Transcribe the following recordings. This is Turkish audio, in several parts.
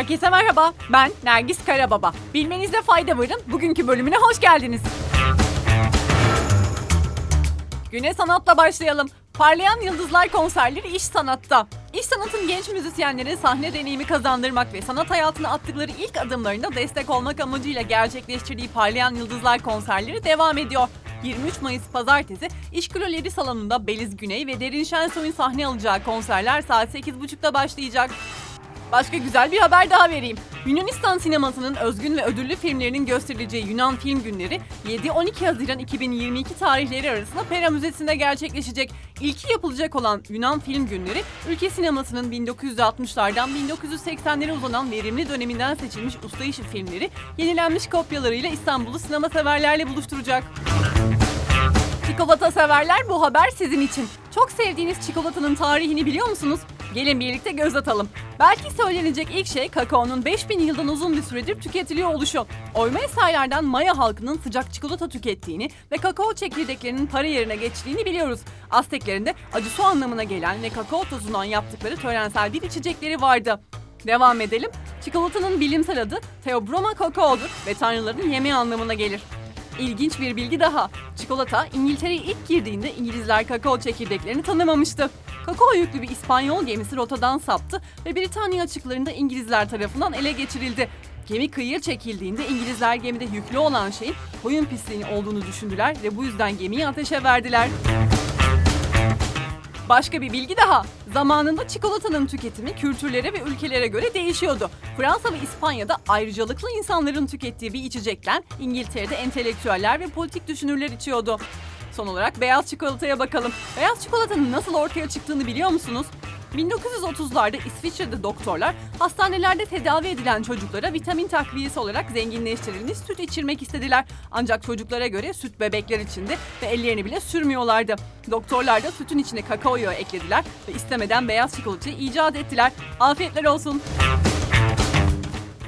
Herkese merhaba. Ben Nergis Karababa. Bilmenizde fayda varın. Bugünkü bölümüne hoş geldiniz. Güne sanatla başlayalım. Parlayan Yıldızlar konserleri iş sanatta. İş sanatın genç müzisyenlere sahne deneyimi kazandırmak ve sanat hayatına attıkları ilk adımlarında destek olmak amacıyla gerçekleştirdiği Parlayan Yıldızlar konserleri devam ediyor. 23 Mayıs Pazartesi İşkuleleri Salonu'nda Beliz Güney ve Derin Şensoy'un sahne alacağı konserler saat 8.30'da başlayacak. Başka güzel bir haber daha vereyim. Yunanistan sinemasının özgün ve ödüllü filmlerinin gösterileceği Yunan Film Günleri 7-12 Haziran 2022 tarihleri arasında Pera Müzesi'nde gerçekleşecek. İlki yapılacak olan Yunan Film Günleri, ülke sinemasının 1960'lardan 1980'lere uzanan verimli döneminden seçilmiş usta işi filmleri yenilenmiş kopyalarıyla İstanbul'u sinema severlerle buluşturacak. Çikolata severler bu haber sizin için. Çok sevdiğiniz çikolatanın tarihini biliyor musunuz? Gelin birlikte göz atalım. Belki söylenecek ilk şey kakaonun 5000 yıldan uzun bir süredir tüketiliyor oluşu. Oyma eserlerden Maya halkının sıcak çikolata tükettiğini ve kakao çekirdeklerinin para yerine geçtiğini biliyoruz. Azteklerin de acı su anlamına gelen ve kakao tozundan yaptıkları törensel bir içecekleri vardı. Devam edelim. Çikolatanın bilimsel adı Theobroma kakaodur ve tanrıların yemeği anlamına gelir. İlginç bir bilgi daha. Çikolata İngiltere'ye ilk girdiğinde İngilizler kakao çekirdeklerini tanımamıştı. Kakao yüklü bir İspanyol gemisi rotadan saptı ve Britanya açıklarında İngilizler tarafından ele geçirildi. Gemi kıyıya çekildiğinde İngilizler gemide yüklü olan şeyin koyun pisliğini olduğunu düşündüler ve bu yüzden gemiyi ateşe verdiler. Başka bir bilgi daha. Zamanında çikolatanın tüketimi kültürlere ve ülkelere göre değişiyordu. Fransa ve İspanya'da ayrıcalıklı insanların tükettiği bir içecekten İngiltere'de entelektüeller ve politik düşünürler içiyordu. Son olarak beyaz çikolataya bakalım. Beyaz çikolatanın nasıl ortaya çıktığını biliyor musunuz? 1930'larda İsviçre'de doktorlar hastanelerde tedavi edilen çocuklara vitamin takviyesi olarak zenginleştirilmiş süt içirmek istediler. Ancak çocuklara göre süt bebekler içinde ve ellerini bile sürmüyorlardı. Doktorlar da sütün içine kakao yağı eklediler ve istemeden beyaz çikolatayı icat ettiler. Afiyetler olsun.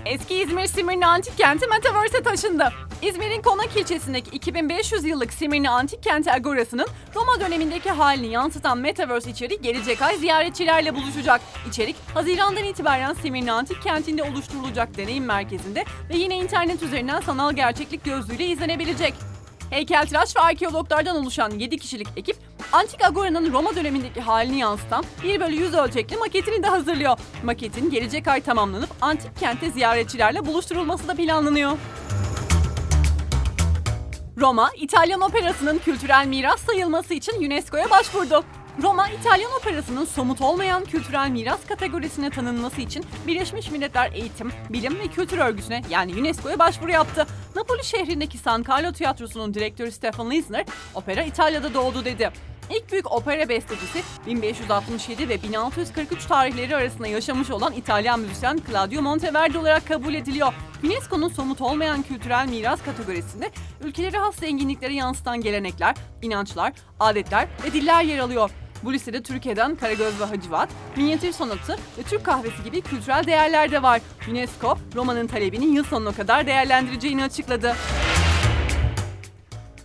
Eski İzmir Simirni Antik Kenti Metaverse'e taşındı. İzmir'in Konak ilçesindeki 2500 yıllık Simirni Antik Kenti Agorası'nın Roma dönemindeki halini yansıtan Metaverse içeriği gelecek ay ziyaretçilerle buluşacak. İçerik Haziran'dan itibaren Simirni Antik Kenti'nde oluşturulacak deneyim merkezinde ve yine internet üzerinden sanal gerçeklik gözlüğüyle izlenebilecek. Heykeltıraş ve arkeologlardan oluşan 7 kişilik ekip Antik Agora'nın Roma dönemindeki halini yansıtan 1 bölü 100 ölçekli maketini de hazırlıyor. Maketin gelecek ay tamamlanıp antik kente ziyaretçilerle buluşturulması da planlanıyor. Roma, İtalyan operasının kültürel miras sayılması için UNESCO'ya başvurdu. Roma, İtalyan operasının somut olmayan kültürel miras kategorisine tanınması için Birleşmiş Milletler Eğitim, Bilim ve Kültür Örgütü'ne yani UNESCO'ya başvuru yaptı. Napoli şehrindeki San Carlo Tiyatrosu'nun direktörü Stefan Lisner, opera İtalya'da doğdu dedi. İlk büyük opera bestecisi 1567 ve 1643 tarihleri arasında yaşamış olan İtalyan müzisyen Claudio Monteverdi olarak kabul ediliyor. UNESCO'nun somut olmayan kültürel miras kategorisinde ülkelere has zenginlikleri yansıtan gelenekler, inançlar, adetler ve diller yer alıyor. Bu listede Türkiye'den Karagöz ve Hacivat, minyatür sanatı ve Türk kahvesi gibi kültürel değerler de var. UNESCO, Roma'nın talebini yıl sonuna kadar değerlendireceğini açıkladı.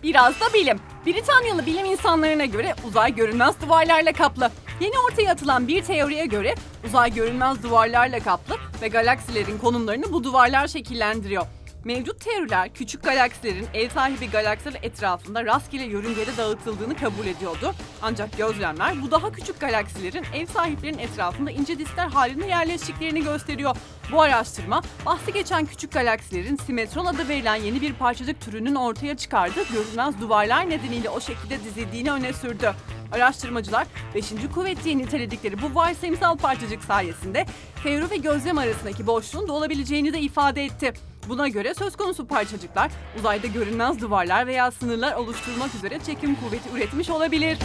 Biraz da bilim. Britanyalı bilim insanlarına göre uzay görünmez duvarlarla kaplı. Yeni ortaya atılan bir teoriye göre uzay görünmez duvarlarla kaplı ve galaksilerin konumlarını bu duvarlar şekillendiriyor. Mevcut teoriler küçük galaksilerin ev sahibi galaksiler etrafında rastgele yörüngede dağıtıldığını kabul ediyordu. Ancak gözlemler bu daha küçük galaksilerin ev sahiplerinin etrafında ince diskler halinde yerleştiklerini gösteriyor. Bu araştırma bahsi geçen küçük galaksilerin simetron adı verilen yeni bir parçacık türünün ortaya çıkardığı görünmez duvarlar nedeniyle o şekilde dizildiğini öne sürdü. Araştırmacılar 5. kuvvet diye niteledikleri bu varsayımsal parçacık sayesinde teori ve gözlem arasındaki boşluğun dolabileceğini de ifade etti. Buna göre söz konusu parçacıklar uzayda görünmez duvarlar veya sınırlar oluşturmak üzere çekim kuvveti üretmiş olabilir.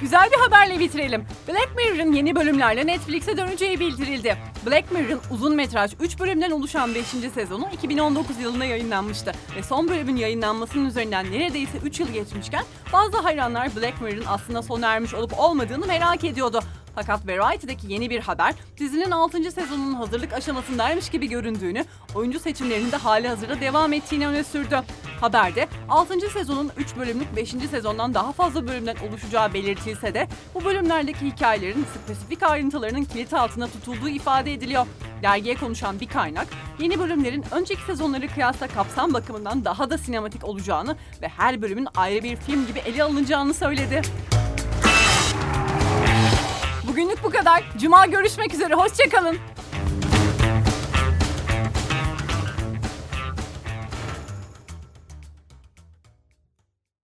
Güzel bir haberle bitirelim. Black Mirror'ın yeni bölümlerle Netflix'e döneceği bildirildi. Black Mirror'ın uzun metraj 3 bölümden oluşan 5. sezonu 2019 yılında yayınlanmıştı. Ve son bölümün yayınlanmasının üzerinden neredeyse 3 yıl geçmişken bazı hayranlar Black Mirror'ın aslında sona ermiş olup olmadığını merak ediyordu. Fakat Variety'deki yeni bir haber dizinin 6. sezonunun hazırlık aşamasındaymış gibi göründüğünü, oyuncu seçimlerinin de hali hazırda devam ettiğini öne sürdü. Haberde 6. sezonun 3 bölümlük 5. sezondan daha fazla bölümden oluşacağı belirtilse de bu bölümlerdeki hikayelerin spesifik ayrıntılarının kilit altında tutulduğu ifade ediliyor. Dergiye konuşan bir kaynak, yeni bölümlerin önceki sezonları kıyasla kapsam bakımından daha da sinematik olacağını ve her bölümün ayrı bir film gibi ele alınacağını söyledi. Bugünlük bu kadar. Cuma görüşmek üzere. Hoşçakalın.